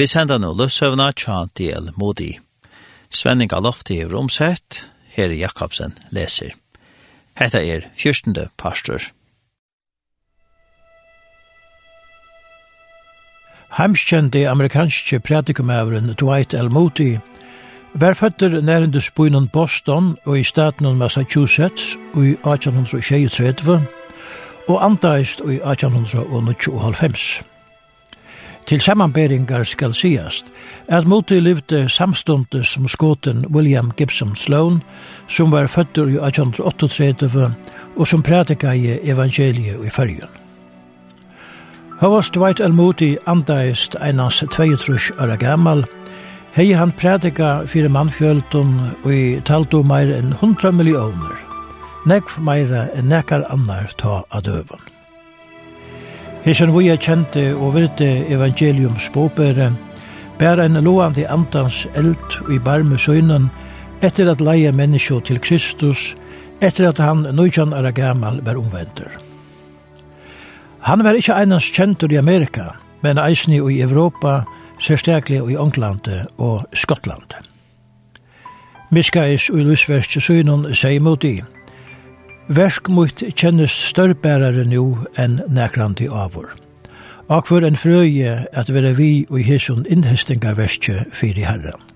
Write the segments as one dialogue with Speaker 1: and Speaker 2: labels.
Speaker 1: Vi sender nå løsøvna tja del modi. Svenning av lofti i romsett, her Jakobsen leser. Hetta er fyrstende pastor.
Speaker 2: Heimskjende amerikanske pratikumæveren Dwight L. Moody var føtter nærende spøynen Boston og i staten av Massachusetts i 1836 og antaist i 1895. Til sammanberingar skal sigast at Moti levde samstundes som skåten William Gibson Sloan, som var føttur i 1838 og som prædika i evangeliet i fyrjun. Havast Dwight L. Moody andaist einas 22 år gammal, hei han prædika fyrir mannfjöldun og i taltu meir enn 100 millioner, nekv meira enn nekar annar ta adøvan. Hesen vi er kjente og virte evangelium bopere, bær en loande andans eld i barme søgnen, etter at leie menneskje til Kristus, etter at han nøytjan er gammal var omvendur. Han var ikkje einans kjentur i Amerika, men eisni i Europa, særstaklig i England og Skottland. Miskais og Lusverst søgnen seg mot i, Versk mot kjennes størrbærare nu enn nekrandi avur. Akkur en frøye at vera vi og i hesson innhestinga verskje fyrir herren.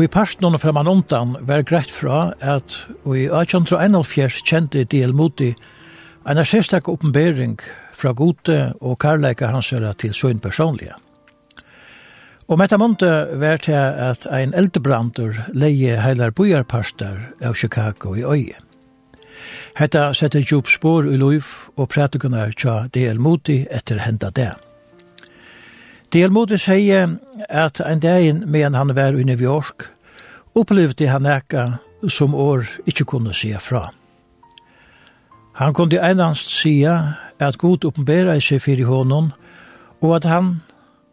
Speaker 2: Og i parsten under fremman undan var greit fra at og i 1871 kjente D.L. Modi en sérstak oppenbering fra gode og karlæka hans til søgn personlige. Og med det var det at ein eldebrander leie heilar bojarparster av Chicago i øye. Hetta sette djup spår i loiv og pratikunar tja D.L. Modi etter henda det. Delmodi sier at en dag men han var i New York, opplevde han eka som år ikkje kunne se fra. Han kunne einast sia at god oppenbera i seg fyrir honom, og at han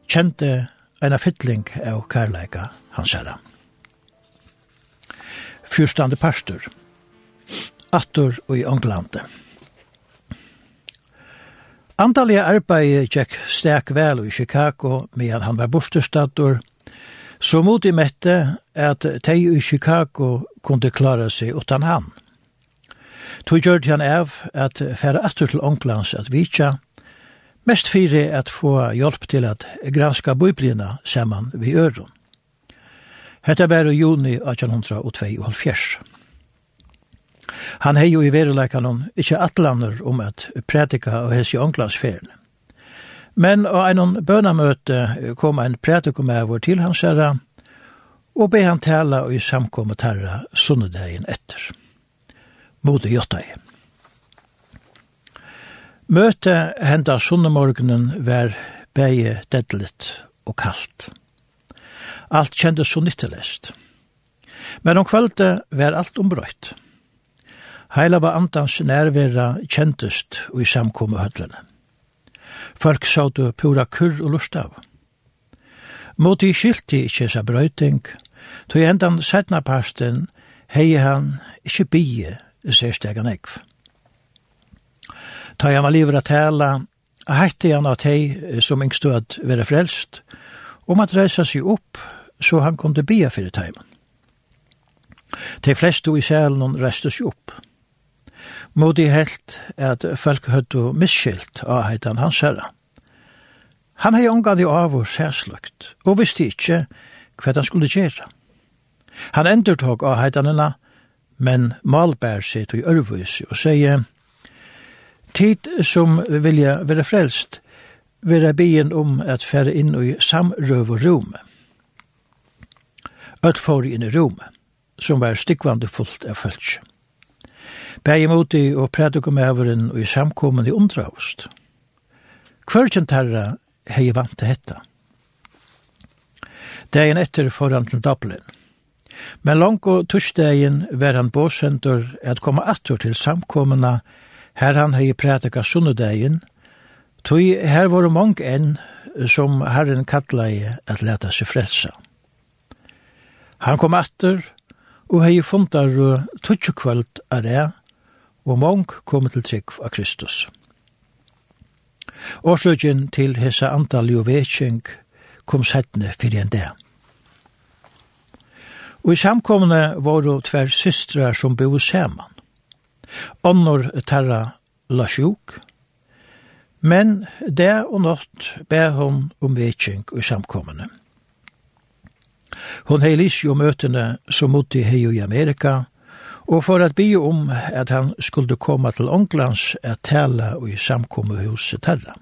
Speaker 2: kjente en fytling av kærleika hans herra. Fyrstande pastor, attor og i Anglandet. Antallet arbeid gikk sterk vel i Chicago medan han var bortestator, så mot i mette at de i Chicago kunde klara seg utan han. Tog gjør han av at færre atter til onklands at vitja, mest fyrir at få hjelp til at granska bøyblina saman vi øron. Hetta var i juni 1822. Han hei jo i veruleikanon ikkje atlander om at prætika og hessi ånglansferien. Men av en bønamøte kom en prædikumæver til hans herra, og be han tala og i samkommet herra sunnedegin etter. Mode Jottai. Møte henda sunnemorgenen var beie deadlit og kaldt. Alt kjendes så nyttelest. Men om kvölde var alt ombrøyt. Heila var andans nærvera kjentust og i samkomme høllene. Folk sautu pura kurr og lust av. Moti skilti ikkje sa brøyting, tog endan setna pasten hei han ikkje bie sérstegan ekv. Ta han var livet at tala, heitti han at hei som engst at vera frelst, om at reisa seg opp så han kunde bia fyrir teimen. De fleste i selen reiste seg opp. Modi helt at folk høttu misskilt av heitan hans herra. Han hei omgad i av og særslukt, og visste ikkje hva han skulle gjere. Han endurtog av heitanina, men malbær seg til ørvus og sier, Tid som vilja være frelst, vera byen om at fære inn i og rom. Øtt får inn i rom, som var stikkvande fullt av følsje. Begge moti og predikumæveren og i samkommen i undraust. Hverkjent herra hei vant til hetta. Dagen etter foran til Dublin. Men langt og tursdagen var han båsendur at komme attur til samkommena her han hei prædika sunnudagen, tog her var mange enn som Herren kattlai at leta seg frelsa. Han kom atur og hei fundar tutsjukvöld av er og mong kom til trygg av Kristus. Årsøkjen til hese antall jo vetsjeng kom settene fyrir en dag. Og i samkomne var det tver systrar som bo saman. Onnor terra la sjuk, men det og nått ber hon om vetsjeng i samkomne. Hon heilis jo møtene som mot i hei i Amerika, og for at bygge om at han skulle komme til onklands at tale i samkommehuset terra.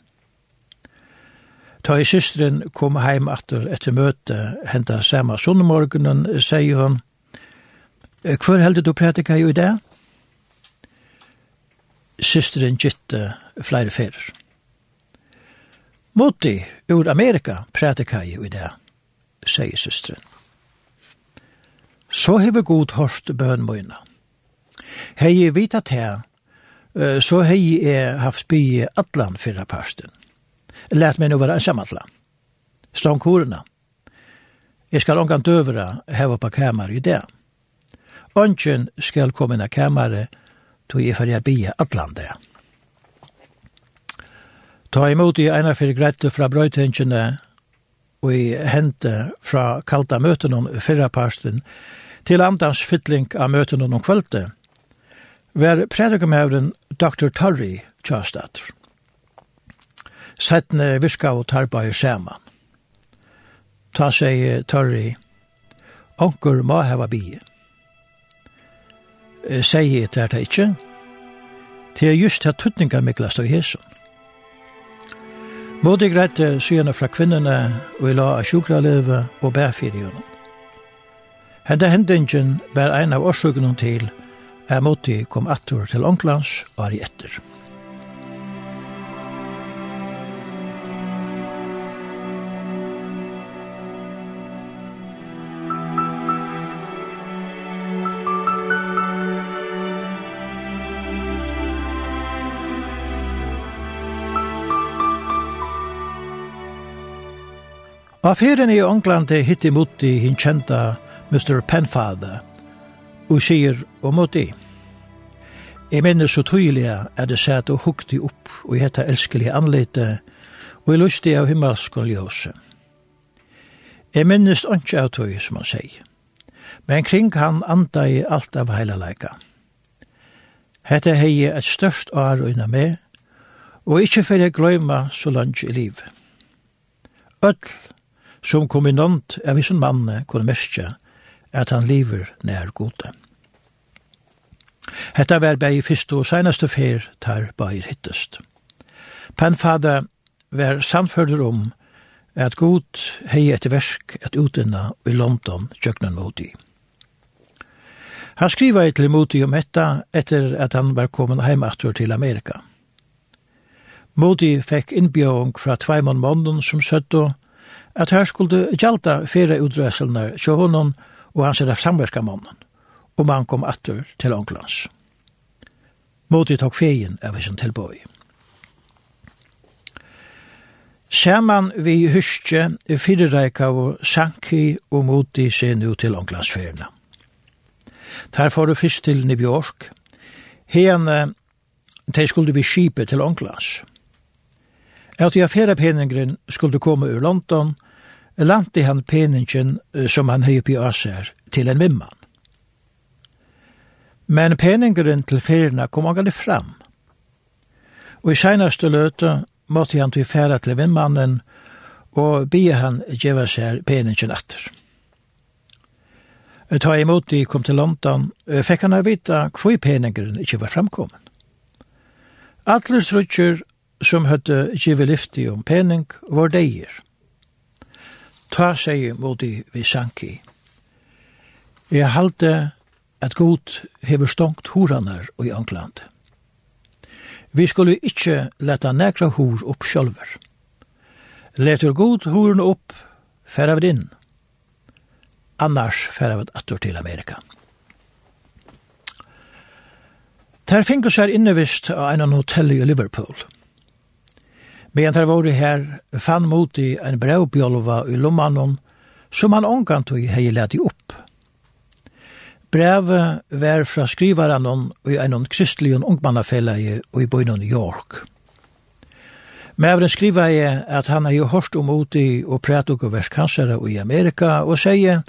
Speaker 2: Ta i systeren kom heim atter etter møte henta samme sonnemorgenen, sier hun, Hvor heldur du prætika jo i det? Systeren gitte flere ferer. Moti ur Amerika prætika jo i det, sier systeren. Så hever god hørst bøn møyna. Hei jeg vita til, så hei jeg haft bygge atlan fyrra parsten. Læt meg nå være ensamatla. atlan. Stångkorene. Jeg skal ongan døvra heva på kamar i det. Ongen skal komme inn av kamare, tog jeg fyrir bygge atlan det. Ta imot i eina fyrir grette fra brøytingene, og i hente fra kalta møten om fyrra parsten, til andans fytling av møten om kvalte, var predikamævren Dr. Tarri Kjøstatter. Settene virka og tarpa i saman. Ta seg Tarri, onkur må heva bie. i det er det ikkje, til just til tuttninga mikla stå hesson. Modig rette syene fra kvinnerne og i la av sjukraleve og bærfyrjønnen. Henda hendingen var ein av årsøkene til Jeg måtte kom attur til Onklands og er i etter. Av ferien i Ånglandi hitt imot i hinn kjenta Mr. Penfather, og sier om mot det. Jeg minnes så tydelig at det satt og hukte opp og hette elskelige anlete og jeg lustig av himmelskål ljøse. Jeg minnes ikke av tog, som han sier, men kring han anda i alt av heilaleika. Hette hei et størst år unna meg, og ikkje fer jeg gløyma så langt i liv. Øll som kombinant av hisen manne kunne merke at han lever nær gode. Hetta var bei fyrst og seinaste fer tar bæir hittest. Penfada var samførður om at god hei etter versk at utinna i London tjøknan moti. Han skriva et til moti om etta etter at han var kommet heimatur til Amerika. Modi fekk innbjøring fra tveimann månden som søtto at her skulle gjalta fyrre utdrøselner tjå honom og hans er samverskamånden og man kom atter til Ånglands. Måte tok feien av sin tilbøy. Saman vi huske i fyrirreika og sanki og moti se nu til Ånglandsferna. Der får du fyrst til New York. Hene, de skulle vi skipe til Ånglands. At i affæra peningren skulle komme ur London, lante han peningen som han høy oppi Aser til en vimman. Men peningeren til ferina kom aldri fram. Og i seinaste løte måtte han til færa til vindmannen og be han djeva seg peningen atter. Ta imot de kom til London, fikk han vita hvor peningeren ikke var framkommen. Atler trutjer som høtte djeva lyfti om pening var deir. Ta seg mot i vi sanki. Jeg halte at god hever stongt horanar i Angland. Vi skulle ikkje leta nekra hor opp sjølver. Letur god horen opp, færa vi inn. Annars færa vi attor til Amerika. Ter fingur seg innevist av en hotell i Liverpool. Men ter vore her fann mot i en brevbjolva i Lomanon, som han omgant og hei leti opp. Brevet var fra skrivaren i en kristelig ungmannafellag i bøyden York. Mævren skriver jeg at han har jo hørt om uti og præt og verskansere i Amerika og sier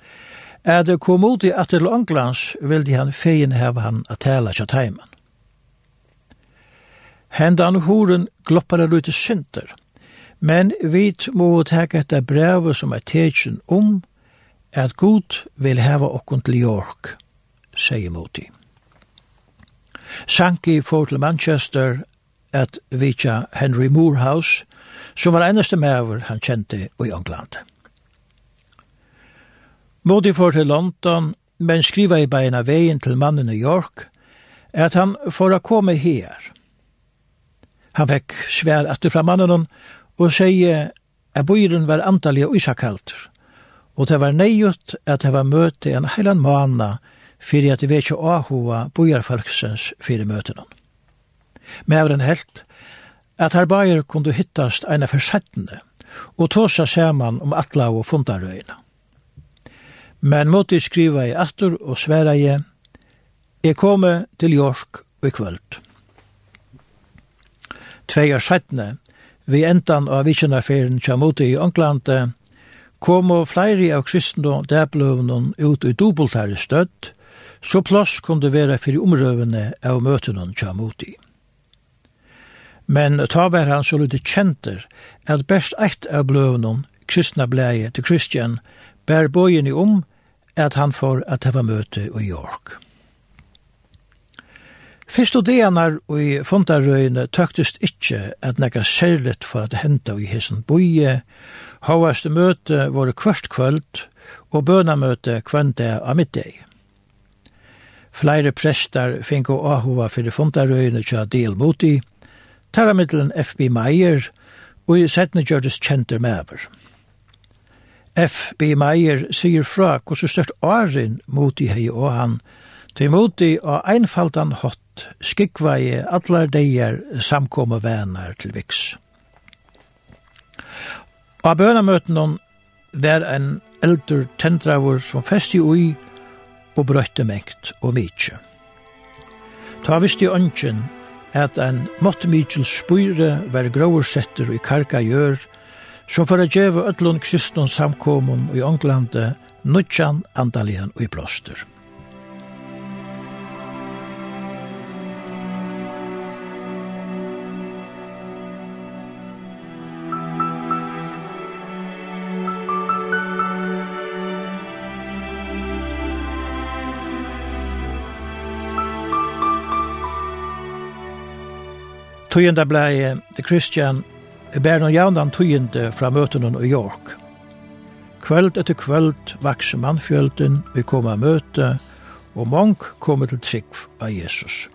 Speaker 2: at det kom uti at til Anglands vil de han feien heve han at tala til teimen. Hendan horen gloppar er lute synder, men vi må teka etter brevet som er tegjen om at Gud vil heve okkon til York sier moti. Sanki får til Manchester at vitja Henry Moorhouse, som var eneste mever han kjente i England. Modi får til London, men skriva i beina veien til mannen i York, at han får å komme her. Han fikk svær etter fra mannen og sier at byren var antallig og isakalt, og det var nøyut at det var møte en heilan måned fyrir at vekja áhuga bojarfolksens fyrir møtenon. Mævren helt at her bæjer kundu hittast eina forsettende og tåsa saman om atla og fundarøyna. Men måtte skriva i atur og sværa i Jeg kommer til Jork i kvöld. Tvei år settne, vi endan av vikjennaferien kja moti i Anglande, kom og flere av kristendom dæbløvnen ut i dobbelt støtt, Så plass kom det være fyrir omrøvene av møtene kja mot i. Men ta var han så lite kjenter at best eit av bløvene, kristna bleie til Kristian, bær bøyene om at han får at hava møte i York. Fyrst og deanar og i fondarøyene tøktist ikkje at nekka særligt for at henta i hessen boie, havaste møte våre kvart kvöld og bønamøte kvöndag av middag. Flere prester finko ahova fyrir fundarøyene tja delmoti, terramiddelen F.B. Meier, og i settene gjørtes kjenter mever. F.B. Meier sier fra hvordan størst åren moti hei og han, til moti og einfaldan hott skikvaie allar deier samkomme venar til viks. Og bønamøten var en eldre tendravur som festi ui, og brøtte mengt og mykje. Ta visste ønsken at en måttemykjels spyre var gråersetter i karga gjør, som for å gjøre ødlund kristne samkommun i Ånglande, nødjan andalien og i blåster. tøyende ble The Christian bær noen jævnan tøyende fra møtene i York. Kvöld etter kvöld vaks mannfjölden, vi kom av møte, og mong kom til trygg av Jesus.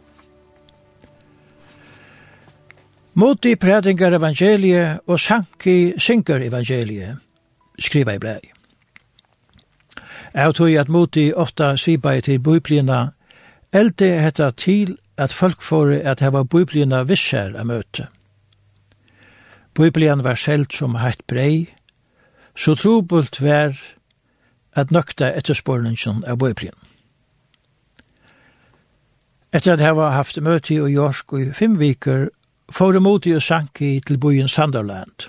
Speaker 2: Mot i prædingar evangeliet og sanki synker evangeliet, skriva i blei. Jeg tog at mot i ofta sibai til bøyplina, elde hetta til at folk får at hava biblina visser av møte. Biblian var skjelt som heitt brei, så trobult var at nøkta etterspårningen av biblien. Etter at heva haft møte i Jorsk i fem viker, får moti og sanki til byen Sunderland.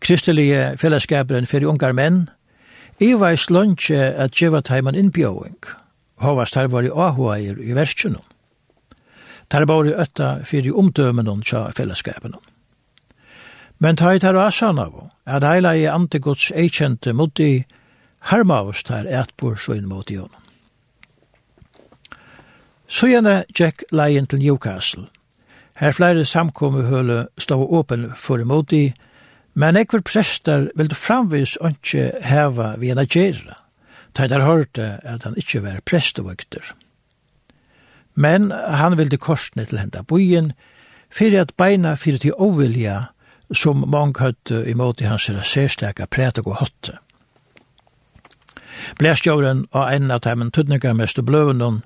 Speaker 2: Kristelige fellesskaperen for ungar menn, Iva i slunche at djeva taiman innbjøving, Hovast her var i ahuair i verskjunum. Tar bare øtta fyrir omdømen og tja fellesskapen. Men ta i tar asan av, at heila i antigods eikjente mot i harmavus tar etbor så inn mot i honom. Så gjerne Jack leien til Newcastle. Her flere samkommehøle stod åpen for imot i, men ekver prester ville framvis ikke heva vi en agera, da der hørte at han ikke var prestevøkter. Men han vilde korsne til henda bojen, fyrir at beina fyrir til ovilja som mange høyde imot i hans særstaka præt og hotte. Blæstjåren og en av dem tødninga mest bløvnån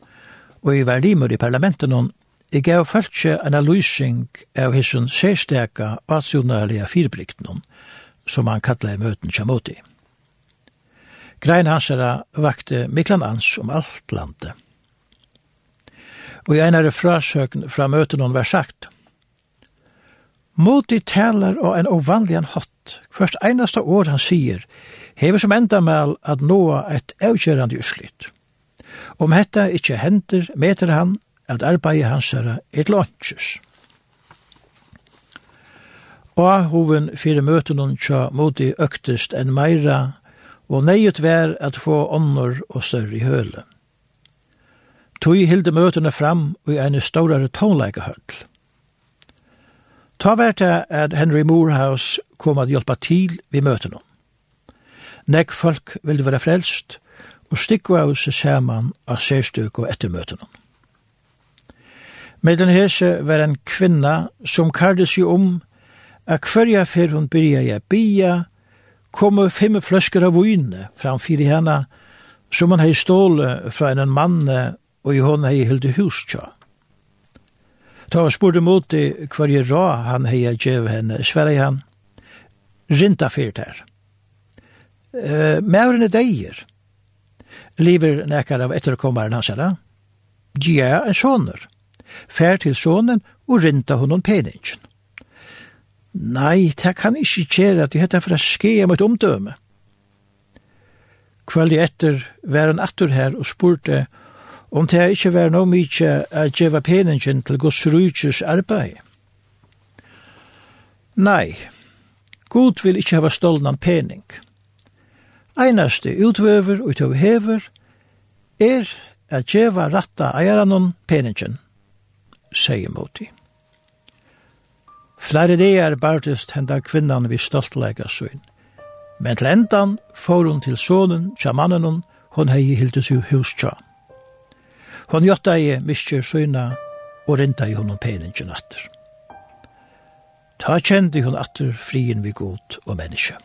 Speaker 2: og i verdimer i parlamenten hon, jeg gav føltje en analysing av hissun særstaka og fyrbrikten som han kallar i møten kjamoti. Grein hansara vakte Miklan Ans om alt landet og i einare frasøkn fra møten hon var sagt. Moti talar og en ovanligan hot, Først einaste år han sier, hever som enda mal at noa et avgjørande uslitt. Om hetta ikkje hender, meter han at arbeid hans er et lunches. Og hoven fyrir møten hon tja moti øktest enn meira, og neiut vær at få ånder og større i hølen. Tui hilde møtene fram i en større tonleikehøll. Ta vært det at Henry Morehouse kom at hjelpa til vi møtene. Nekk folk ville være frelst, og stikko av seg saman av sérstøk og ettermøtene. Med den hese var en kvinna som kallde seg om at hverja fyr hun byrja i bia, kom fem fløsker av vune framfyr henne som han hei ståle fra en mann og i hon hei hildi hus tja. Ta han spurte mot det hver i ra han hei a djev henne, sverre han, rinta fyrt her. Uh, Mæren er deir. Liver nekar av etterkommaren hans herra. Ja, en soner. Fær til sonen og rinta honom peningen. Nei, det kan ikke kjere at det heter for å skje om et omdøme. Kveldig etter var han atter her og spurte om om det ikke var noe mye å gjøre peningen til Guds rujtjus arbeid. Nei, Gud vil ikke hava stålnan pening. Einaste utvøver og utvøver er å gjøre ratta eieranon peningen, sier Moti. Flere dager bartest henda kvinnan vi stoltlega søyn. Men til endan får hun til sonen, tjamannen hun hei hildes i hustjana. Hon gjotta i miskjur søyna og rinta i honom peningen atter. Ta kjendi hon atter frien vi god og menneskje.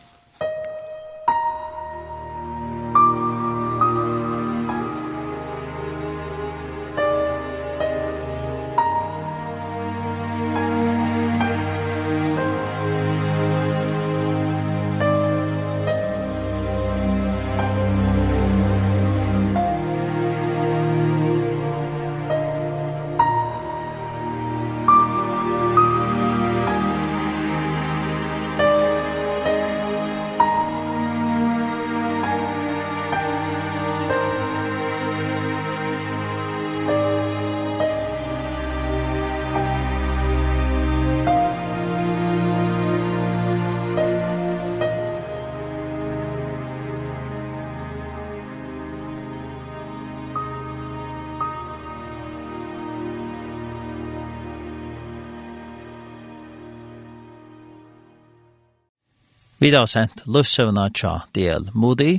Speaker 1: Vi har sendt løvsøvna tja del Moody,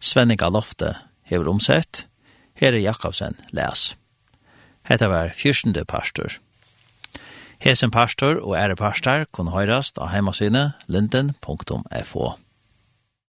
Speaker 1: Svenninga Lofte hever omsett, Herre Jakobsen les. Hetta var fyrstende pastor. Hesen pastor og ære pastor kunne høyrast av heimasine linden.fo.